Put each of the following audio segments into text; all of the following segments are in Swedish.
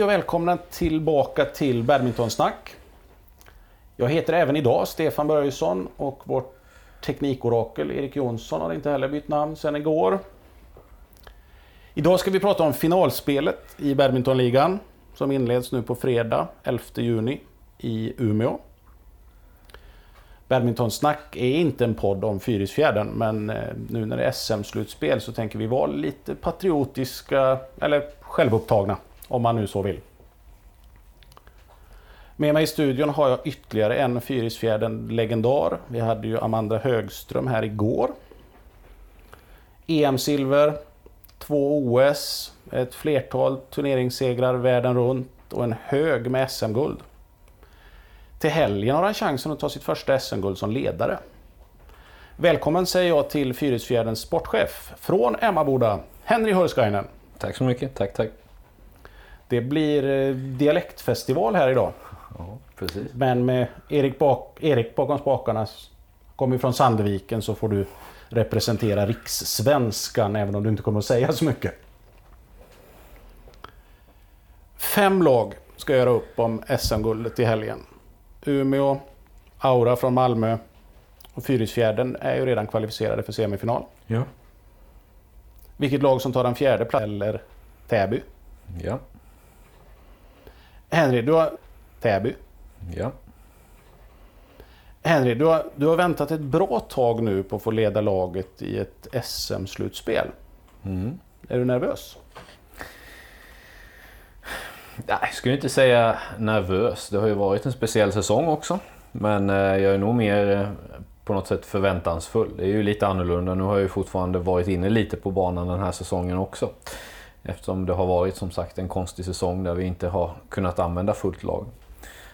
Hej och välkomna tillbaka till Badmintonsnack. Jag heter även idag Stefan Börjesson och vårt teknikorakel Erik Jonsson har inte heller bytt namn sedan igår. Idag ska vi prata om finalspelet i Badmintonligan som inleds nu på fredag 11 juni i Umeå. Badmintonsnack är inte en podd om Fyrisfjärden men eh, nu när det är SM-slutspel så tänker vi vara lite patriotiska eller självupptagna om man nu så vill. Med mig i studion har jag ytterligare en Fyrisfjärden-legendar. Vi hade ju Amanda Högström här igår. EM-silver, två OS, ett flertal turneringssegrar världen runt och en hög med SM-guld. Till helgen har han chansen att ta sitt första SM-guld som ledare. Välkommen säger jag till Fyrisfjärdens sportchef från Emmaboda, Henry Hurskainen. Tack så mycket, tack tack. Det blir eh, dialektfestival här idag. Ja, precis. Men med Erik, bak, Erik bakom spakarna, kommer från Sandviken, så får du representera rikssvenskan även om du inte kommer att säga så mycket. Fem lag ska göra upp om SM-guldet i helgen. Umeå, Aura från Malmö och Fyrisfjärden är ju redan kvalificerade för semifinal. Ja. Vilket lag som tar den fjärde platsen eller Täby? Ja. Henry, du har... Täby? Ja. Henry, du har, du har väntat ett bra tag nu på att få leda laget i ett SM-slutspel. Mm. Är du nervös? Nej, jag skulle inte säga nervös. Det har ju varit en speciell säsong också. Men eh, jag är nog mer eh, på något sätt förväntansfull. Det är ju lite annorlunda. Nu har jag ju fortfarande varit inne lite på banan den här säsongen också. Eftersom det har varit som sagt en konstig säsong där vi inte har kunnat använda fullt lag.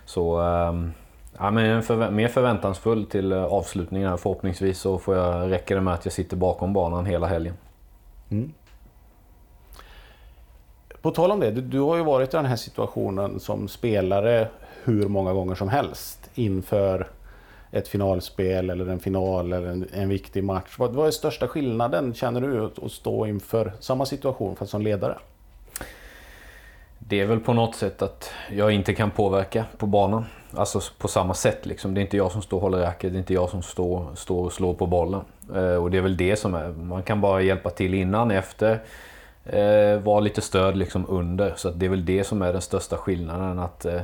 Så ehm, ja, men förvä mer förväntansfull till eh, avslutningen här. Förhoppningsvis så får jag, räcker det med att jag sitter bakom banan hela helgen. Mm. På tal om det, du, du, har ju varit i den här situationen som spelare hur många gånger som helst inför ett finalspel eller en final eller en, en viktig match. Vad, vad är största skillnaden känner du att stå inför samma situation fast som ledare? Det är väl på något sätt att jag inte kan påverka på banan. Alltså på samma sätt liksom. Det är inte jag som står och håller racket, det är inte jag som står, står och slår på bollen. Eh, och det är väl det som är, man kan bara hjälpa till innan, efter. Eh, vara lite stöd liksom under. Så det är väl det som är den största skillnaden. Att, eh,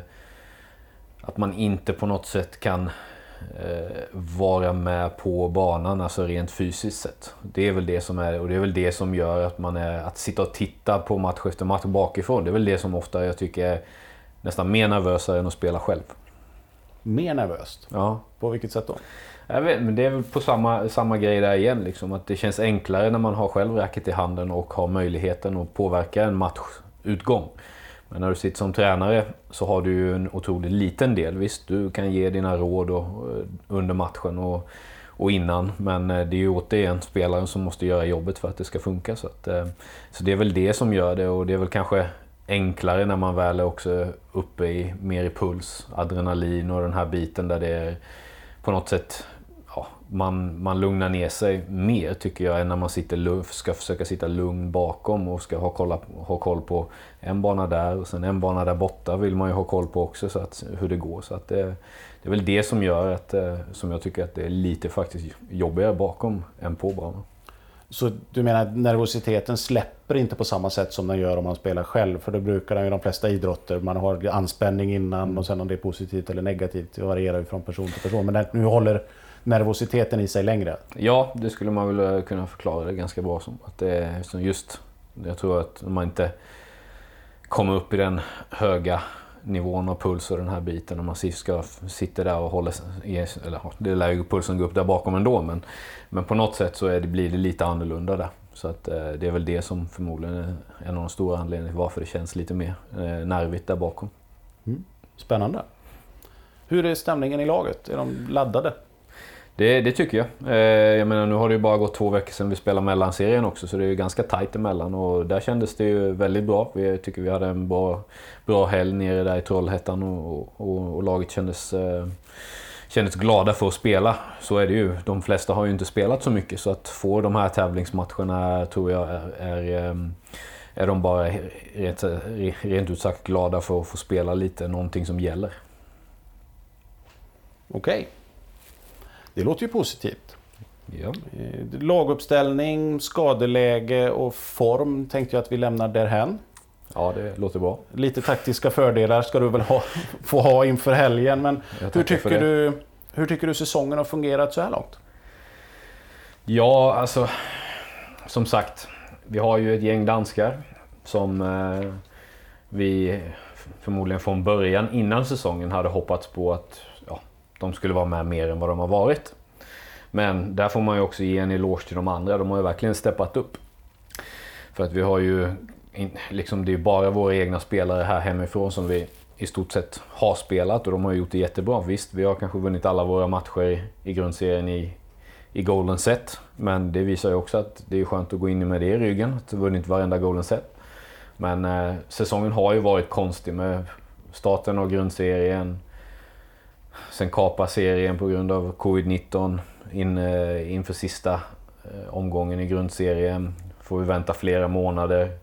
att man inte på något sätt kan vara med på banan, alltså rent fysiskt sett. Det är väl det som är, och det är väl det som gör att man är, att sitta och titta på match efter match bakifrån. Det är väl det som ofta jag tycker är nästan mer nervösare än att spela själv. Mer nervöst? Ja. På vilket sätt då? Jag vet, men det är väl på samma, samma grej där igen. Liksom, att det känns enklare när man har själv racket i handen och har möjligheten att påverka en matchutgång. Men när du sitter som tränare så har du ju en otroligt liten del. Visst, du kan ge dina råd och, eh, under matchen och, och innan. Men eh, det är ju återigen spelaren som måste göra jobbet för att det ska funka. Så, att, eh, så det är väl det som gör det och det är väl kanske enklare när man väl är också uppe i mer i puls, adrenalin och den här biten där det är på något sätt man, man lugnar ner sig mer tycker jag än när man sitter, ska försöka sitta lugn bakom och ska ha, kolla, ha koll på en bana där och sen en bana där borta vill man ju ha koll på också så att, hur det går. Så att det, det är väl det som gör att, eh, som jag tycker att det är lite faktiskt jobbigare bakom än på banan. Så du menar att nervositeten släpper inte på samma sätt som den gör om man spelar själv? För det brukar den i de flesta idrotter. Man har anspänning innan mm. och sen om det är positivt eller negativt. Det varierar ju från person till person. Men nu håller nervositeten i sig längre? Ja, det skulle man väl eh, kunna förklara det ganska bra som. Att det är just, jag tror att man inte kommer upp i den höga nivån av puls och den här biten när man ska sitta där och hålla eller det lär ju pulsen gå upp där bakom ändå men, men på något sätt så det, blir det lite annorlunda där. Så att, eh, det är väl det som förmodligen är en av de stora anledningarna till varför det känns lite mer eh, nervigt där bakom. Mm. Spännande. Hur är stämningen i laget? Är de laddade? Det, det, tycker jag. Eh, jag menar, nu har det ju bara gått två veckor sedan vi spelade mellanserien också så det är ju ganska tajt emellan och där kändes det ju väldigt bra. Vi tycker vi hade en bra, bra helg nere där i Trollhättan och, och, och laget kändes, eh, kändes glada för att spela. Så är det ju. De flesta har ju inte spelat så mycket så att få de här tävlingsmatcherna tror jag är, är, eh, är de bara rent, eh, rent ut sagt glada för att få spela lite någonting som gäller. Okej. Okay. Det låter ju positivt. Ja. Eh, laguppställning, skadeläge och form tänkte jag att vi lämnar därhän. Ja, det låter bra. Lite taktiska fördelar ska du väl ha, få ha inför helgen. Men hur tycker, du, hur tycker du säsongen har fungerat så här långt? Ja, alltså som sagt. Vi har ju ett gäng danskar som eh, vi förmodligen från början innan säsongen hade hoppats på att de skulle vara med mer än vad de har varit. Men där får man ju också ge en eloge till de andra. De har ju verkligen steppat upp. För att vi har ju, liksom det är bara våra egna spelare här hemifrån som vi i stort sett har spelat och de har gjort det jättebra. Visst, vi har kanske vunnit alla våra matcher i grundserien i, i golden set. Men det visar ju också att det är skönt att gå in med det i ryggen, att vi vunnit varenda golden set. Men eh, säsongen har ju varit konstig med starten av grundserien. Sen kapar serien på grund av covid-19 in, eh, inför sista eh, omgången i grundserien. Får vi vänta flera månader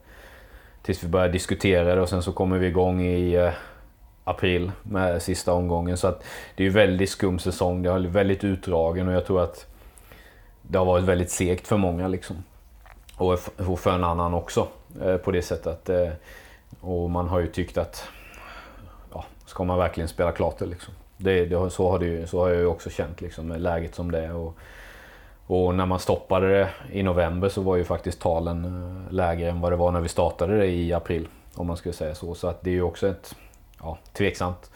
tills vi börjar diskutera det och sen så kommer vi igång i eh, april med sista omgången. Så att det är ju väldigt skum säsong. Det är väldigt utdragen och jag tror att det har varit väldigt segt för många liksom. Och för en annan också på det sättet. Och man har ju tyckt att ja, ska man verkligen spela klart det liksom? Det, det, så, har det, så har jag ju också känt liksom, med läget som det är. Och, och när man stoppade det i november så var ju faktiskt talen eh, lägre än vad det var när vi startade det i april. Om man skulle säga så. Så att det är ju också ett ja, tveksamt.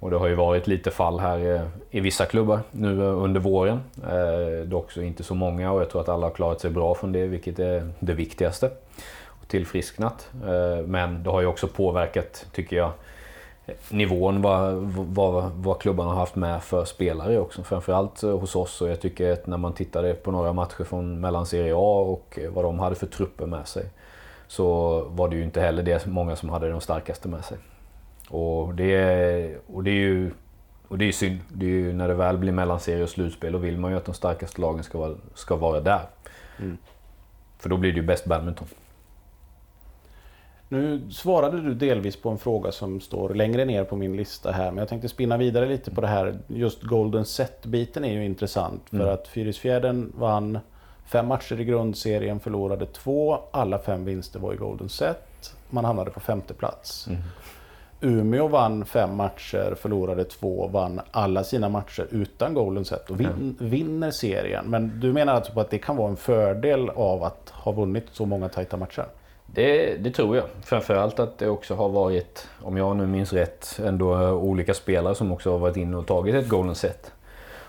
Och det har ju varit lite fall här eh, i vissa klubbar nu eh, under våren. Eh, dock så inte så många och jag tror att alla har klarat sig bra från det, vilket är det viktigaste. Och tillfrisknat. Eh, men det har ju också påverkat, tycker jag, nivån vad, vad, vad klubbarna har haft med för spelare också. Framförallt eh, hos oss och jag tycker att när man tittade på några matcher från mellan Serie A och eh, vad de hade för trupper med sig. Så var det ju inte heller det många som hade de starkaste med sig. Och det, och det är ju och det är synd. Det är ju när det väl blir mellanserie och slutspel då vill man ju att de starkaste lagen ska vara, ska vara där. Mm. För då blir det ju bäst badminton. Nu svarade du delvis på en fråga som står längre ner på min lista här, men jag tänkte spinna vidare lite på det här. Just Golden Set-biten är ju intressant för mm. att Fyrisfjärden vann fem matcher i grundserien, förlorade två. Alla fem vinster var i Golden Set. Man hamnade på femte plats. Mm. Umeå vann fem matcher, förlorade två, vann alla sina matcher utan Golden Set och vin, vinner serien. Men du menar alltså på att det kan vara en fördel av att ha vunnit så många tajta matcher? Det, det, tror jag. Framförallt att det också har varit, om jag nu minns rätt, ändå eh, olika spelare som också har varit inne och tagit ett golden set.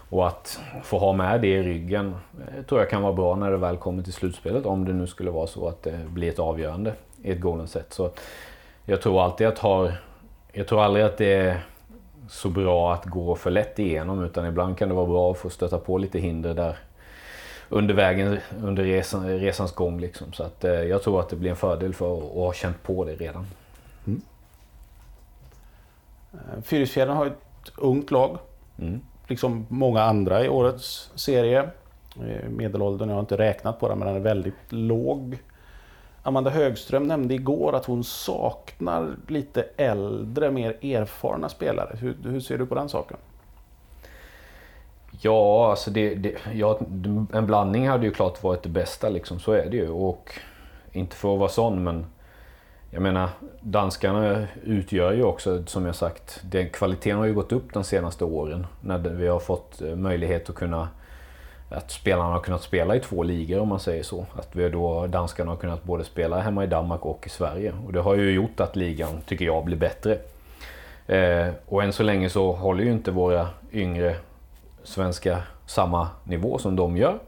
Och att få ha med det i ryggen eh, tror jag kan vara bra när det väl kommer till slutspelet. Om det nu skulle vara så att det blir ett avgörande i ett golden set. Så jag tror alltid att har, jag tror aldrig att det är så bra att gå för lätt igenom utan ibland kan det vara bra att få stöta på lite hinder där under vägen, under resan, resans gång. Liksom. Så att, eh, jag tror att det blir en fördel för att, ha känt på det redan. Mm. Eh, Fyrisfjällen har ett ungt lag. Mm. Liksom många andra i årets serie. Medelåldern, jag har inte räknat på den, men den är väldigt låg. Amanda Högström nämnde igår att hon saknar lite äldre, mer erfarna spelare. Hur, hur ser du på den saken? Ja, alltså det, det, ja, en blandning hade ju klart varit det bästa liksom, så är det ju. Och inte för att vara sån men jag menar, danskarna utgör ju också, som jag sagt, den kvaliteten har ju gått upp de senaste åren. När vi har fått eh, möjlighet att kunna att spelarna har kunnat spela i två ligor om man säger så. Att vi då, danskarna har kunnat både spela hemma i Danmark och i Sverige. Och det har ju gjort att ligan, tycker jag, blir bättre. Eh, och än så länge så håller ju inte våra yngre svenska samma nivå som de gör.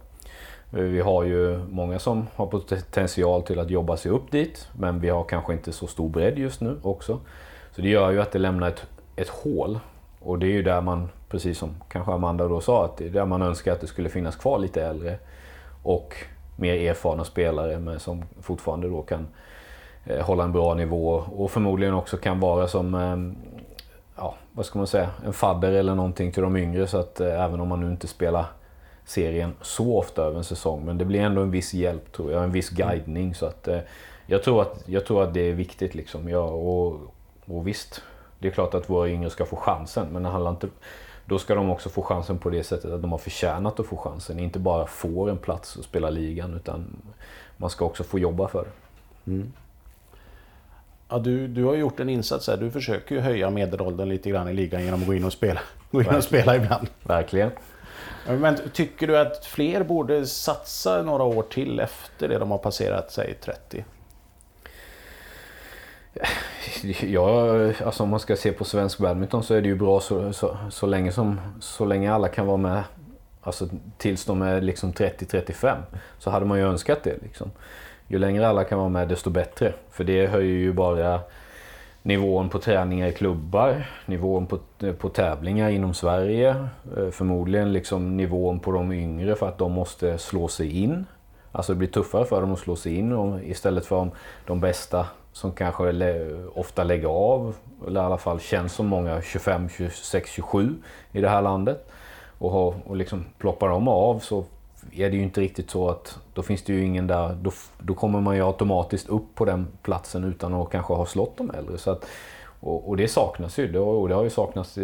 Eh, vi har ju många som har potential till att jobba sig upp dit, men vi har kanske inte så stor bredd just nu också. Så det gör ju att det lämnar ett, ett hål. Och det är ju där man, precis som kanske Amanda då sa, att det är där man önskar att det skulle finnas kvar lite äldre och mer erfarna spelare men som fortfarande då kan eh, hålla en bra nivå och förmodligen också kan vara som eh, ja, vad ska man säga, en fadder eller någonting till de yngre. Så att eh, även om man nu inte spelar serien så ofta över en säsong. Men det blir ändå en viss hjälp tror jag, en viss guidning. Så att eh, jag, tror att, jag tror att det är viktigt. Liksom. Ja, och, och visst, det är klart att våra yngre ska få chansen. Men det handlar inte, då ska de också få chansen på det sättet att de har förtjänat att få chansen. Inte bara får en plats och spela ligan utan man ska också få jobba för det. Mm. Ja, du, du har gjort en insats här. Du försöker ju höja medelåldern lite grann i ligan genom att gå in och spela, gå in och spela ibland. Verkligen. Men tycker du att fler borde satsa några år till efter det de har passerat, säg 30? Ja, alltså om man ska se på svensk badminton så är det ju bra så, så, så, länge, som, så länge alla kan vara med. Alltså tills de är liksom 30-35 så hade man ju önskat det. Liksom. Ju längre alla kan vara med desto bättre. För det höjer ju bara nivån på träningar i klubbar, nivån på, på tävlingar inom Sverige. Eh, förmodligen liksom nivån på de yngre för att de måste slå sig in. Alltså det blir tuffare för dem att slå sig in istället för de bästa som kanske ofta lägger av, eller i alla fall känns som många 25, 26, 27 i det här landet. Och, och liksom ploppar de av så är det ju inte riktigt så att då finns det ju ingen där, då, då kommer man ju automatiskt upp på den platsen utan att kanske ha slått de äldre. Så att, och, och det saknas ju, och det har ju saknats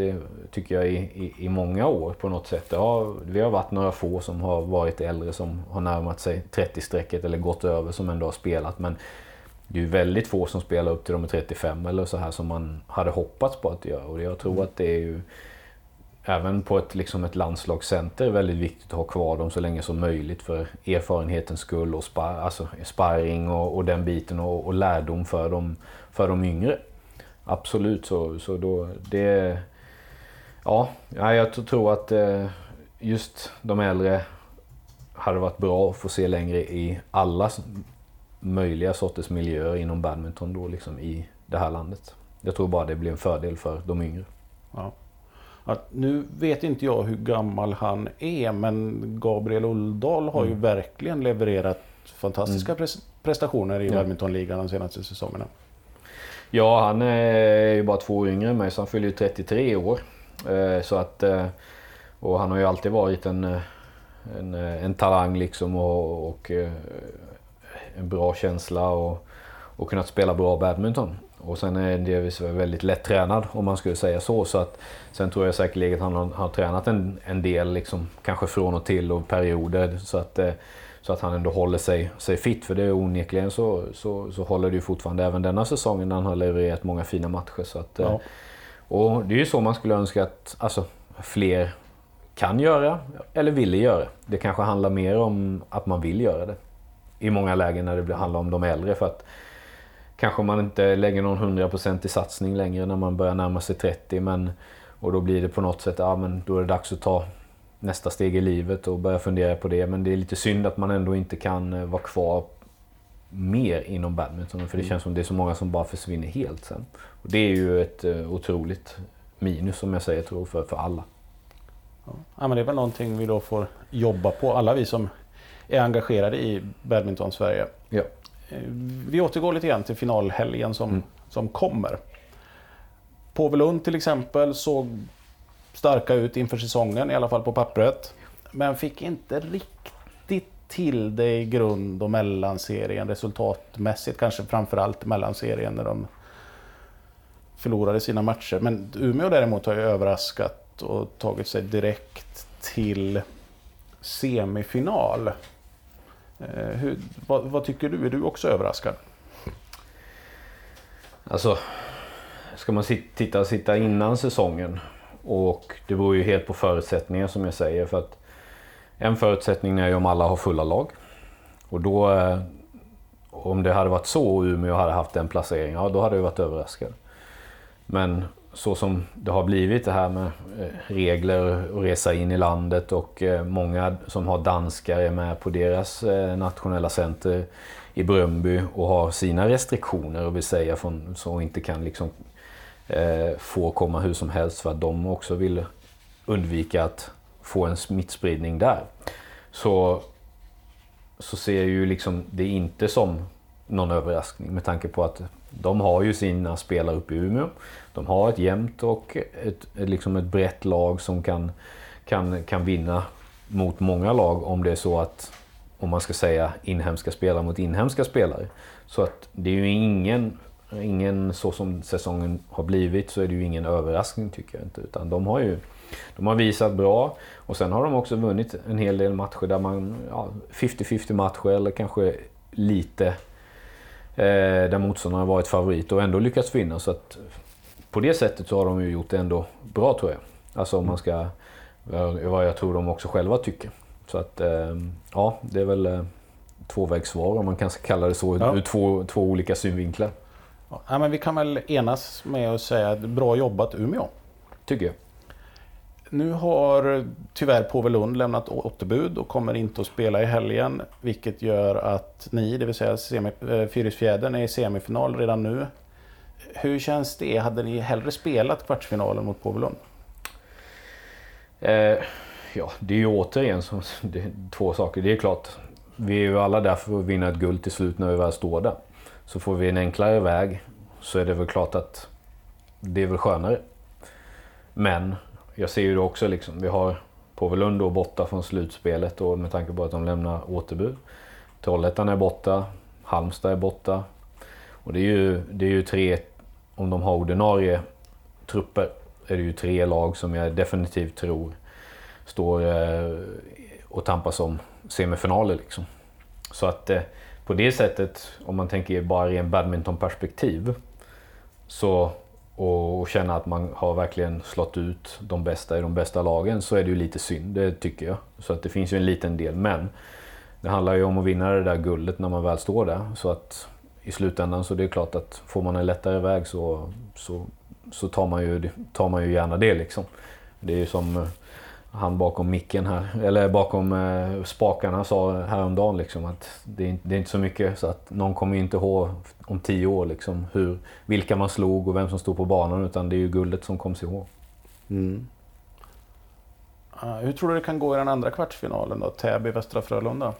tycker jag i, i, i många år på något sätt. Har, vi har varit några få som har varit äldre som har närmat sig 30-strecket eller gått över som ändå har spelat. Men det är ju väldigt få som spelar upp till de är 35 eller så här som man hade hoppats på att göra. Och jag tror att det är ju även på ett, liksom ett landslagscenter väldigt viktigt att ha kvar dem så länge som möjligt för erfarenhetens skull och spar, alltså sparring och, och den biten och, och, lärdom för de, för de yngre. Absolut så, så då det... Ja, jag tror att eh, just de äldre hade varit bra att få se längre i alla möjliga sorters miljöer inom badminton då liksom i det här landet. Jag tror bara det blir en fördel för de yngre. Ja. Att nu vet inte jag hur gammal han är men Gabriel Ulldal har mm. ju verkligen levererat fantastiska mm. prestationer i ja. badmintonligan de senaste säsongerna. Ja, han är ju bara två år yngre än mig så han fyller ju 33 år. Eh, så att, eh, och han har ju alltid varit en, eh, en, en talang liksom och, och en bra känsla och, och kunnat spela bra badminton. Och sen är Davis väldigt lättränad om man skulle säga så. så att, sen tror jag säkerligen att han har, har tränat en, en del, liksom, kanske från och till och perioder. Så att, eh, så att han ändå håller sig, sig fit. För det är onekligen så, så, så håller det ju fortfarande även denna säsongen när han har levererat många fina matcher. Så att, eh, ja. Och det är ju så man skulle önska att alltså, fler kan göra eller vill göra. Det kanske handlar mer om att man vill göra det. I många lägen när det handlar om de äldre. För att kanske man inte lägger någon hundraprocentig satsning längre när man börjar närma sig 30. Men, och då blir det på något sätt, ja men då är det dags att ta nästa steg i livet och börja fundera på det. Men det är lite synd att man ändå inte kan eh, vara kvar mer inom badminton. För det mm. känns som det är så många som bara försvinner helt sen. Och det är ju ett uh, otroligt minus som jag säger, tror för, för alla. Ja, men det är väl någonting vi då får jobba på, alla vi som är engagerade i badminton Sverige. Ja. Eh, vi återgår lite grann till finalhelgen som, mm. som kommer. Påvelund till exempel såg starka ut inför säsongen, i alla fall på pappret. Men fick inte riktigt till det i grund och mellanserien resultatmässigt. Kanske framförallt mellanserien när de förlorade sina matcher. Men Umeå däremot har ju överraskat och tagit sig direkt till semifinal. Eh, hur, vad, vad, tycker du? Är du också överraskad? Alltså, ska man titta, sitta innan säsongen och det beror ju helt på förutsättningar som jag säger. För att en förutsättning är ju om alla har fulla lag. Och då, eh, om det hade varit så och Umeå hade haft den placeringen, ja då hade jag varit överraskad. Men så som det har blivit det här med eh, regler och resa in i landet och eh, många som har danskar är med på deras eh, nationella center i Bröndby och har sina restriktioner och vill säga från, så inte kan liksom få komma hur som helst för att de också vill undvika att få en smittspridning där. Så, så ser jag ju liksom det inte som någon överraskning med tanke på att de har ju sina spelare uppe i Umeå. De har ett jämnt och ett, ett, liksom ett brett lag som kan, kan, kan vinna mot många lag om det är så att om man ska säga inhemska spelare mot inhemska spelare. Så att det är ju ingen, ingen så som säsongen har blivit så är det ju ingen överraskning tycker jag inte. Utan de har ju de har visat bra och sen har de också vunnit en hel del matcher där man, ja, 50-50 matcher eller kanske lite där motståndarna har varit favorit och ändå lyckats vinna. Så att på det sättet så har de ju gjort det ändå bra tror jag. Alltså om man ska, vad jag tror de också själva tycker. Så att eh, ja, det är väl eh, tvåvägssvar om man kan kalla det så ja. ur två, två olika synvinklar. Ja, men vi kan väl enas med att säga bra jobbat Umeå. Tycker jag. Nu har tyvärr Påvelund lämnat återbud och kommer inte att spela i helgen. Vilket gör att ni, det vill säga eh, Fyrisfjädern, är i semifinal redan nu. Hur känns det? Hade ni hellre spelat kvartsfinalen mot Påvelund? Eh, ja, det är ju återigen som, det är två saker. Det är klart, vi är ju alla där för att vinna ett guld till slut när vi väl står där. Så får vi en enklare väg så är det väl klart att det är väl skönare. Men jag ser ju det också liksom. Vi har Påvelund då borta från slutspelet och med tanke på att de lämnar återbud. Trollhättan är borta. Halmstad är borta. Och det är ju, det är ju tre, om de har ordinarie trupper, är det ju tre lag som jag definitivt tror står eh, och tampas om semifinaler liksom. Så att eh, på det sättet, om man tänker bara i en badmintonperspektiv, så och känna att man har verkligen slått ut de bästa i de bästa lagen så är det ju lite synd, det tycker jag. Så att det finns ju en liten del, men det handlar ju om att vinna det där guldet när man väl står där. Så att i slutändan så det är klart att får man en lättare väg så, så, så tar, man ju, tar man ju gärna det liksom. Det är ju som eh, han bakom micken här, eller bakom eh, spakarna sa häromdagen liksom att det är, det är, inte så mycket så att någon kommer inte ihåg om tio år liksom hur, vilka man slog och vem som stod på banan utan det är ju guldet som kommer ihåg. Mm. Uh, hur tror du det kan gå i den andra kvartsfinalen då? Täby-Västra Frölunda?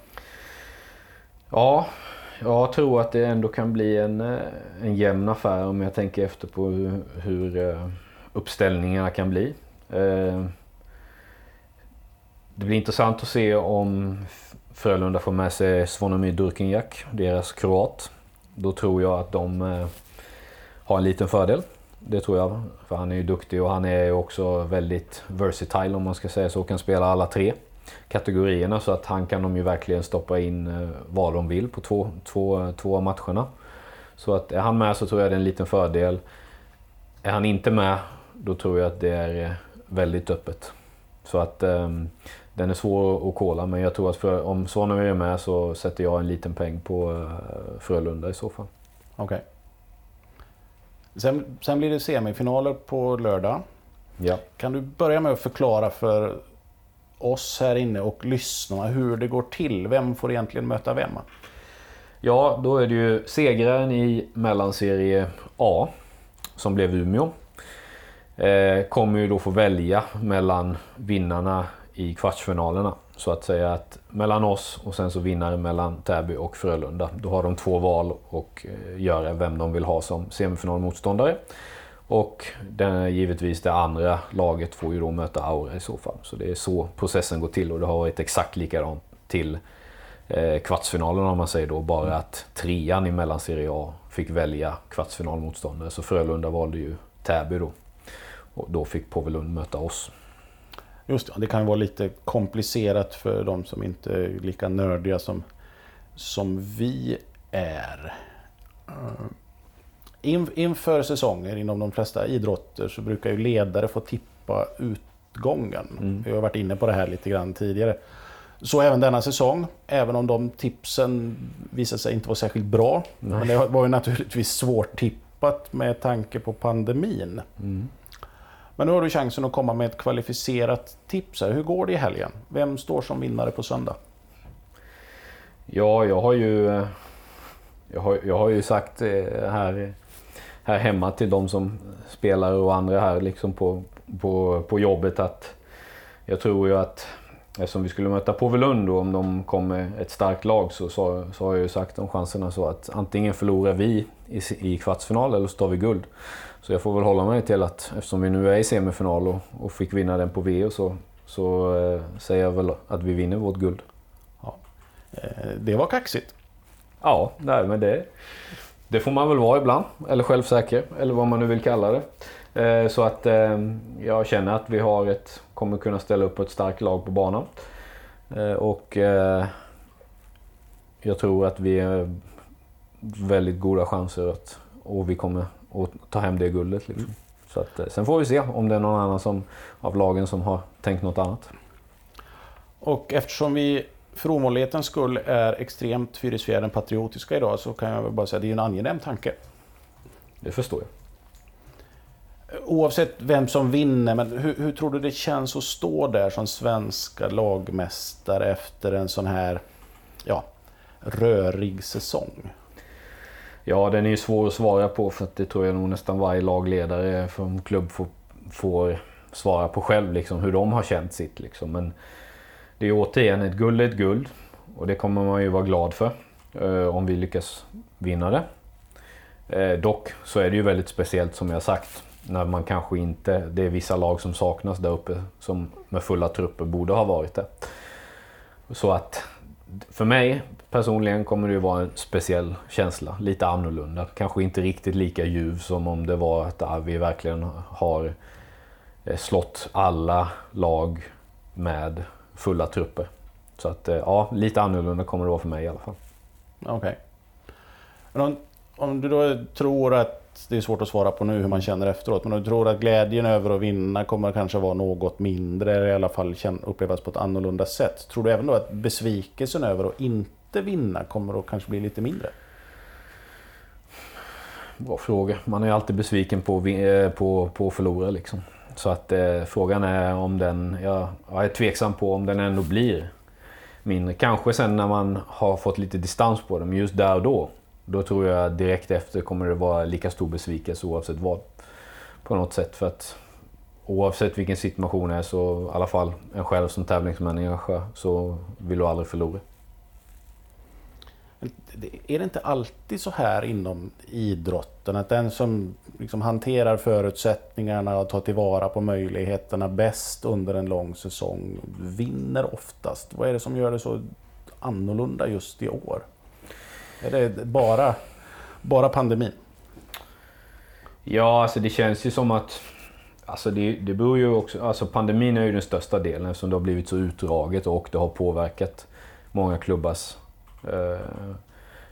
Ja, jag tror att det ändå kan bli en, eh, en jämn affär om jag tänker efter på hur, hur eh, uppställningarna kan bli. Uh, det blir intressant att se om Frölunda får med sig Svonomir Durkinjak, deras kroat. Då tror jag att de eh, har en liten fördel. Det tror jag. För han är ju duktig och han är också väldigt versatile om man ska säga så. Kan spela alla tre kategorierna så att han kan de ju verkligen stoppa in eh, vad de vill på två, två, två av matcherna. Så att är han med så tror jag det är en liten fördel. Är han inte med då tror jag att det är eh, väldigt öppet. Så att um, den är svår att kolla men jag tror att för, om Svanemyr är med så sätter jag en liten peng på uh, Frölunda i så fall. Okej. Okay. Sen, sen blir det semifinaler på lördag. Ja. Kan du börja med att förklara för oss här inne och lyssnarna hur det går till? Vem får egentligen möta vem? Ja, då är det ju segraren i mellanserie A som blev Umeå. Eh, kommer ju då få välja mellan vinnarna i kvartsfinalerna. Så att säga att mellan oss och sen så vinnare mellan Täby och Frölunda. Då har de två val och eh, göra vem de vill ha som semifinalmotståndare. Och den, givetvis det andra laget får ju då möta Aura i så fall. Så det är så processen går till och det har varit exakt likadant till eh, kvartsfinalen om man säger då. Bara att trean i mellanserie A fick välja kvartsfinalmotståndare. Så Frölunda valde ju Täby då. Och då fick Påvelund möta oss. Just det, det kan vara lite komplicerat för de som inte är lika nördiga som, som vi är. Eh, in, inför säsonger inom de flesta idrotter så brukar ju ledare få tippa utgången. Mm. Vi har varit inne på det här lite grann tidigare. Så även denna säsong, även om de tipsen visade sig inte vara särskilt bra. Nej. Men det var ju naturligtvis svårt tippat med tanke på pandemin. Mm. Men nu har du chansen att komma med ett kvalificerat tips. Här. Hur går det i helgen? Vem står som vinnare på söndag? Ja, jag har ju, jag har, jag har ju sagt eh, här, här hemma till de som spelar och andra här liksom på, på, på jobbet att jag tror ju att Eftersom vi skulle möta Povelund och om de kom med ett starkt lag så, så, så, har jag ju sagt om chanserna så att antingen förlorar vi i, i kvartsfinal eller så tar vi guld. Så jag får väl hålla mig till att eftersom vi nu är i semifinal och, och fick vinna den på VO så, så eh, säger jag väl att vi vinner vårt guld. Ja. Eh, det var kaxigt. Ja, nej, men det, det får man väl vara ibland. Eller självsäker, eller vad man nu vill kalla det. Eh, så att eh, jag känner att vi har ett, kommer kunna ställa upp ett starkt lag på banan. Och jag tror att vi har väldigt goda chanser att och vi kommer att ta hem det guldet. Liksom. Mm. Så att, sen får vi se om det är någon annan som, av lagen som har tänkt något annat. Och eftersom vi för ovanlighetens skull är extremt Fyrisfjärden patriotiska idag så kan jag väl bara säga att det är en angenäm tanke. Det förstår jag. Oavsett vem som vinner, men hur, hur, tror du det känns att stå där som svenska lagmästare efter en sån här ja, rörig säsong? Ja, den är ju svår att svara på för att det tror jag nog nästan varje lagledare från klubb får, får svara på själv, liksom, hur de har känt sitt. Liksom. Men det är återigen, ett guld är ett guld. Och det kommer man ju vara glad för. Eh, om vi lyckas vinna det. Eh, dock så är det ju väldigt speciellt som jag sagt. När man kanske inte, det är vissa lag som saknas där uppe som med fulla trupper borde ha varit det. Så att för mig personligen kommer det ju vara en speciell känsla. Lite annorlunda. Kanske inte riktigt lika ljuv som om det var att ah, vi verkligen har eh, slått alla lag med fulla trupper. Så att eh, ja, lite annorlunda kommer det vara för mig i alla fall. Okej. Okay. Om, om du då tror att det är svårt att svara på nu hur man känner efteråt, men om du tror att glädjen över att vinna kommer kanske vara något mindre, eller i alla fall upplevas på ett annorlunda sätt. Tror du även då att besvikelsen över att inte vinna kommer att kanske bli lite mindre? Bra fråga. Man är alltid besviken på, eh, på, på att förlora liksom. Så att eh, frågan är om den, jag, jag är tveksam på om den ändå blir mindre. Kanske sen när man har fått lite distans på den, men just där och då. Då tror jag direkt efter kommer det vara lika stor besvikelse oavsett vad. På något sätt för att oavsett vilken situation det är så i alla fall en själv som tävlingsmänniska så vill du aldrig förlora. Är det inte alltid så här inom idrotten att den som liksom hanterar förutsättningarna och tar tillvara på möjligheterna bäst under en lång säsong vinner oftast? Vad är det som gör det så annorlunda just i år? Är det bara, bara pandemin? Ja, alltså det känns ju som att Alltså det, det beror ju också, alltså pandemin är ju den största delen eftersom det har blivit så utdraget och det har påverkat många klubbars eh,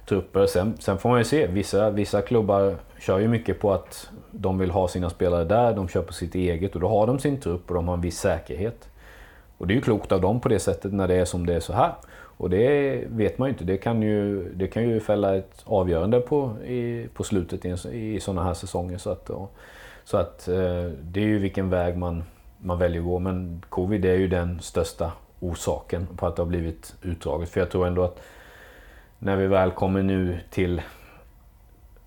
trupper. Sen, sen, får man ju se, vissa, vissa klubbar kör ju mycket på att de vill ha sina spelare där, de kör på sitt eget och då har de sin trupp och de har en viss säkerhet. Och det är ju klokt av dem på det sättet när det är som det är så här. Och det vet man ju inte, det kan ju, det kan ju fälla ett avgörande på, i, på slutet i, i sådana här säsonger. Så att, och, så att eh, det är ju vilken väg man, man väljer att gå. Men covid är ju den största orsaken på att det har blivit utdraget. För jag tror ändå att när vi väl kommer nu till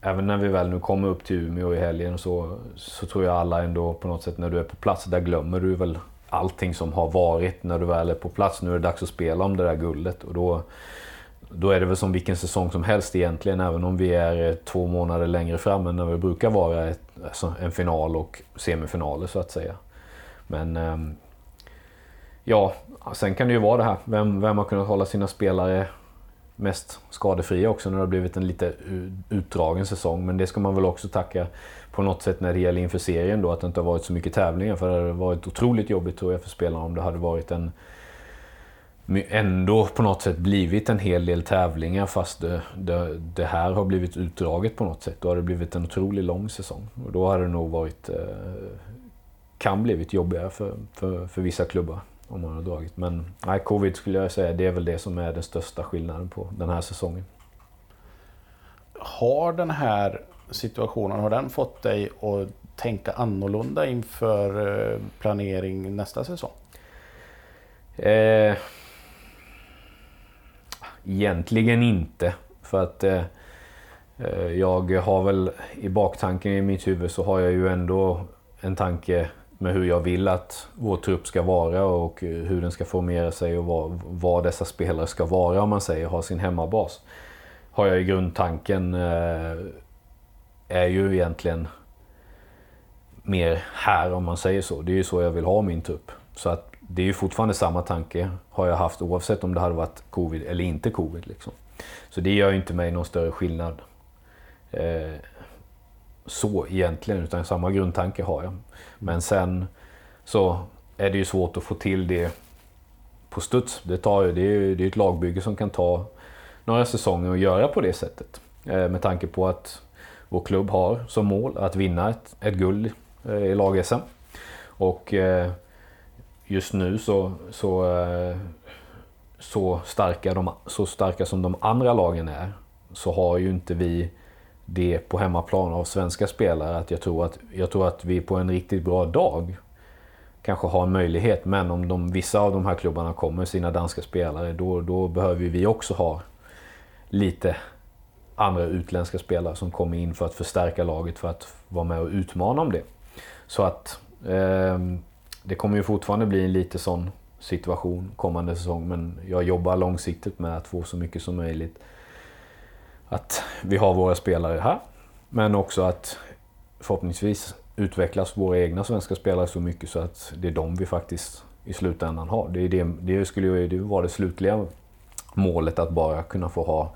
Även när vi väl nu kommer upp till Umeå i helgen så, så tror jag alla ändå på något sätt när du är på plats, där glömmer du väl allting som har varit när du väl är på plats. Nu är det dags att spela om det där guldet och då, då är det väl som vilken säsong som helst egentligen, även om vi är två månader längre fram än när vi brukar vara ett, alltså en final och semifinaler så att säga. Men ehm, ja, sen kan det ju vara det här, vem, vem har kunnat hålla sina spelare mest skadefria också när det har blivit en lite utdragen säsong. Men det ska man väl också tacka på något sätt när det gäller inför serien då, att det inte har varit så mycket tävlingar. För det hade varit otroligt jobbigt tror jag för spelarna om det hade varit en ändå på något sätt blivit en hel del tävlingar fast det, det, det, här har blivit utdraget på något sätt. Då har det blivit en otroligt lång säsong. Och då hade det nog varit, eh, kan blivit jobbigare för, för, för vissa klubbar om man har dragit. Men nej, covid skulle jag säga, det är väl det som är den största skillnaden på den här säsongen. Har den här situationen, har den fått dig att tänka annorlunda inför eh, planering nästa säsong? Eh, egentligen inte. För att eh, eh, jag har väl i baktanken i mitt huvud så har jag ju ändå en tanke med hur jag vill att vår trupp ska vara och hur den ska formera sig och vad, vad dessa spelare ska vara om man säger, ha sin hemmabas. Har jag i grundtanken eh, är ju egentligen mer här om man säger så. Det är ju så jag vill ha min trupp. Så att det är ju fortfarande samma tanke har jag haft oavsett om det hade varit covid eller inte covid. Liksom. Så det gör ju inte mig någon större skillnad. Eh, så egentligen, utan samma grundtanke har jag. Men sen så är det ju svårt att få till det på studs. Det, tar det är ju det är ett lagbygge som kan ta några säsonger att göra på det sättet. Eh, med tanke på att vår klubb har som mål att vinna ett, ett guld eh, i lag-SM. Och eh, just nu så, så, eh, så, starka de, så starka som de andra lagen är så har ju inte vi det på hemmaplan av svenska spelare. Att jag, tror att, jag tror att vi på en riktigt bra dag kanske har en möjlighet. Men om de, vissa av de här klubbarna kommer sina danska spelare då, då behöver vi också ha lite andra utländska spelare som kommer in för att förstärka laget för att vara med och utmana om det. Så att eh, det kommer ju fortfarande bli en lite sån situation kommande säsong men jag jobbar långsiktigt med att få så mycket som möjligt att vi har våra spelare här. Men också att förhoppningsvis utvecklas våra egna svenska spelare så mycket så att det är de vi faktiskt i slutändan har. Det, är det, det skulle ju vara det slutliga målet att bara kunna få ha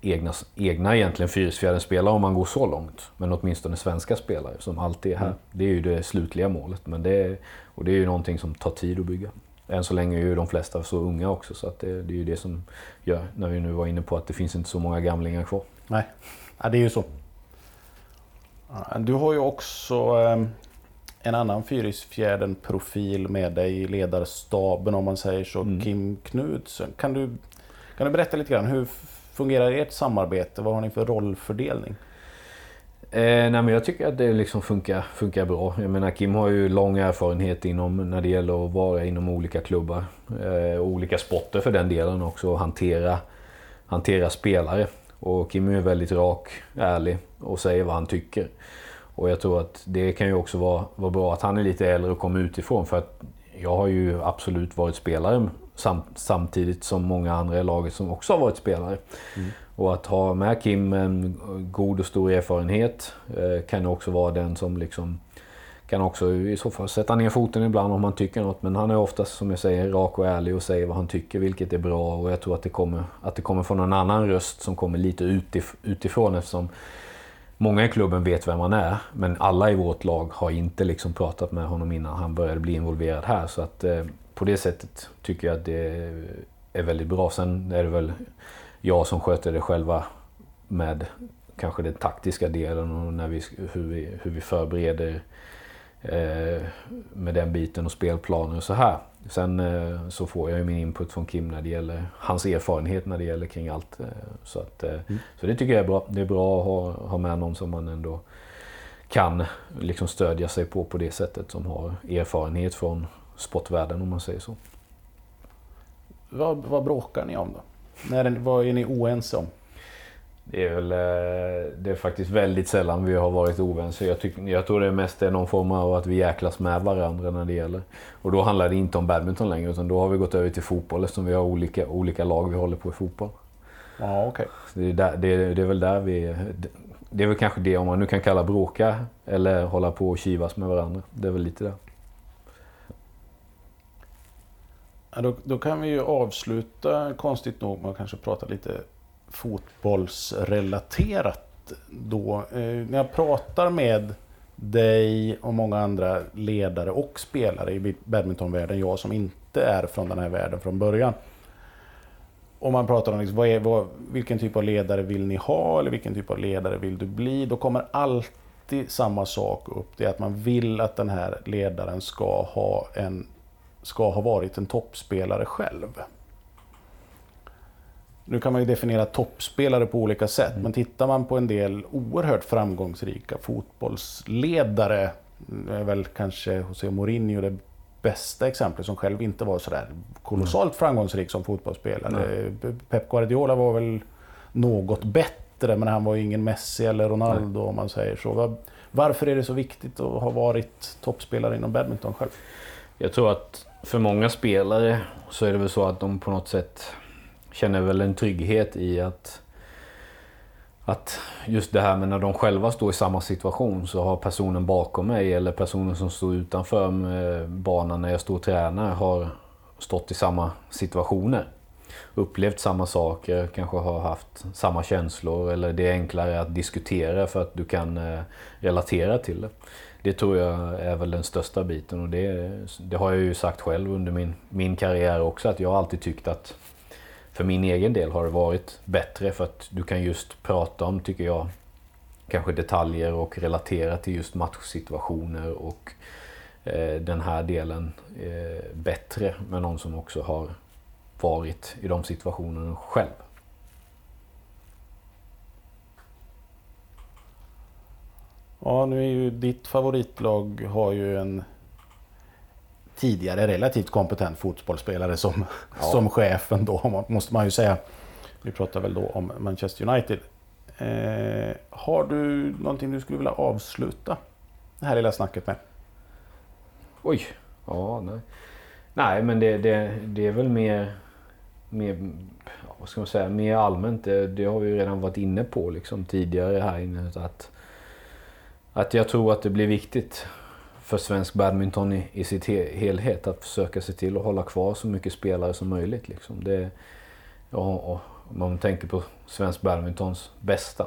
egna, egna egentligen Fyrisfjärden-spelare om man går så långt. Men åtminstone svenska spelare som alltid är här. Mm. Det är ju det slutliga målet. Men det och det är ju någonting som tar tid att bygga. Än så länge är ju de flesta så unga också så att det, det är ju det som gör, när vi nu var inne på att det finns inte så många gamlingar kvar. Nej, ja, det är ju så. Du har ju också ehm, en annan Fyrisfjärden-profil med dig i ledarstaben om man säger så, mm. Kim Knudsen. Kan du, kan du berätta lite grann, hur fungerar ert samarbete? Vad har ni för rollfördelning? Eh, nej, men jag tycker att det liksom funkar, funkar bra. Jag menar, Kim har ju lång erfarenhet inom, när det gäller att vara inom olika klubbar. Eh, olika sporter för den delen också. Och hantera, hantera spelare. Och Kim är väldigt rak, ärlig och säger vad han tycker. Och jag tror att det kan ju också vara, vara bra att han är lite äldre och kommer utifrån. För att jag har ju absolut varit spelare sam, samtidigt som många andra i laget som också har varit spelare. Mm. Och att ha med Kim en god och stor erfarenhet eh, kan också vara den som liksom kan också i så fall sätta ner foten ibland om man tycker något. Men han är oftast, som jag säger, rak och ärlig och säger vad han tycker, vilket är bra. Och jag tror att det kommer, att det kommer från en annan röst som kommer lite utif utifrån eftersom många i klubben vet vem han är. Men alla i vårt lag har inte liksom pratat med honom innan han började bli involverad här. Så att eh, på det sättet tycker jag att det är väldigt bra. Sen är det väl jag som sköter det själva med kanske den taktiska delen och när vi, hur, vi, hur vi förbereder eh, med den biten och spelplaner och så här. Sen eh, så får jag ju min input från Kim när det gäller hans erfarenhet när det gäller kring allt. Eh, så, att, mm. så det tycker jag är bra. Det är bra att ha, ha med någon som man ändå kan liksom stödja sig på på det sättet som har erfarenhet från sportvärlden om man säger så. Vad, vad bråkar ni om då? När, vad är ni oense om? Det är, väl, eh, det är faktiskt väldigt sällan vi har varit oense. Jag, tyck, jag tror det mest är någon form av att vi jäklas med varandra när det gäller. Och då handlar det inte om badminton längre utan då har vi gått över till fotboll eftersom vi har olika, olika lag vi håller på i fotboll. Ja, okay. det, är där, det, det är väl där vi... Det är väl kanske det om man nu kan kalla bråka eller hålla på och kivas med varandra. Det är väl lite det. Ja, då, då, kan vi ju avsluta, konstigt nog, med att kanske prata lite fotbollsrelaterat då. Eh, när jag pratar med dig och många andra ledare och spelare i badmintonvärlden, jag som inte är från den här världen från början. Om man pratar om liksom, vad är, vad, vilken typ av ledare vill ni ha eller vilken typ av ledare vill du bli? Då kommer alltid samma sak upp. Det är att man vill att den här ledaren ska ha, en, ska ha varit en toppspelare själv. Nu kan man ju definiera toppspelare på olika sätt, mm. men tittar man på en del oerhört framgångsrika fotbollsledare, är väl kanske José Mourinho det bästa exemplet som själv inte var sådär kolossalt mm. framgångsrik som fotbollsspelare. Mm. Pep Guardiola var väl något bättre, men han var ju ingen Messi eller Ronaldo om man säger så. Varför är det så viktigt att ha varit toppspelare inom badminton själv? Jag tror att för många spelare så är det väl så att de på något sätt känner väl en trygghet i att, att just det här med när de själva står i samma situation så har personen bakom mig eller personen som står utanför eh, banan när jag står och tränar har stått i samma situationer. Upplevt samma saker, kanske har haft samma känslor eller det är enklare att diskutera för att du kan eh, relatera till det. Det tror jag är väl den största biten och det, det har jag ju sagt själv under min, min karriär också att jag har alltid tyckt att för min egen del har det varit bättre för att du kan just prata om, tycker jag, kanske detaljer och relatera till just matchsituationer och eh, den här delen eh, bättre med någon som också har varit i de situationerna själv. Ja, nu är ju ditt favoritlag har ju en tidigare relativt kompetent fotbollsspelare som, ja. som chefen då, måste man ju säga. Vi pratar väl då om Manchester United. Eh, har du någonting du skulle vilja avsluta det här lilla snacket med? Oj, ja nej. Nej men det, det, det är väl mer, mer, vad ska man säga, mer allmänt. Det, det har vi redan varit inne på liksom tidigare här inne. Att, att jag tror att det blir viktigt för svensk badminton i, i sitt he helhet. Att försöka se till att hålla kvar så mycket spelare som möjligt. Liksom. Det, ja, och man tänker på svensk badmintons bästa.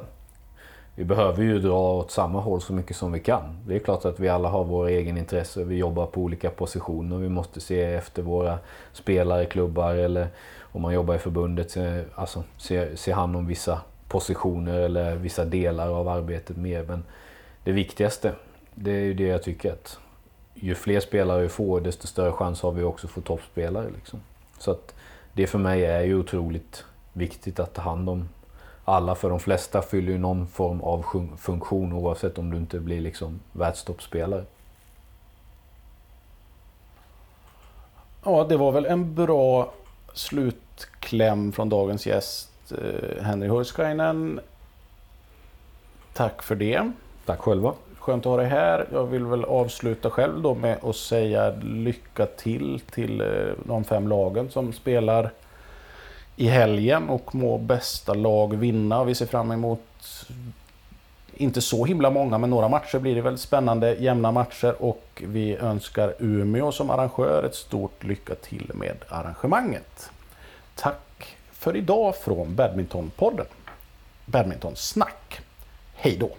Vi behöver ju dra åt samma håll så mycket som vi kan. Det är klart att vi alla har våra egen intresse. Vi jobbar på olika positioner. Vi måste se efter våra spelare, klubbar eller om man jobbar i förbundet, se, alltså, se, se hand om vissa positioner eller vissa delar av arbetet mer. Men det viktigaste det är ju det jag tycker att ju fler spelare vi får desto större chans har vi också att få toppspelare. Liksom. Så att det för mig är ju otroligt viktigt att ta hand om alla. För de flesta fyller ju någon form av funktion oavsett om du inte blir liksom världstoppspelare. Ja, det var väl en bra slutkläm från dagens gäst eh, Henry Hurskainen. Tack för det. Tack själva. Skönt att ha dig här. Jag vill väl avsluta själv då med att säga lycka till till eh, de fem lagen som spelar i helgen och må bästa lag vinna. Vi ser fram emot inte så himla många, men några matcher blir det väl spännande, jämna matcher och vi önskar Umeå som arrangör ett stort lycka till med arrangemanget. Tack för idag från Badmintonpodden. Badmintonsnack. Hej då!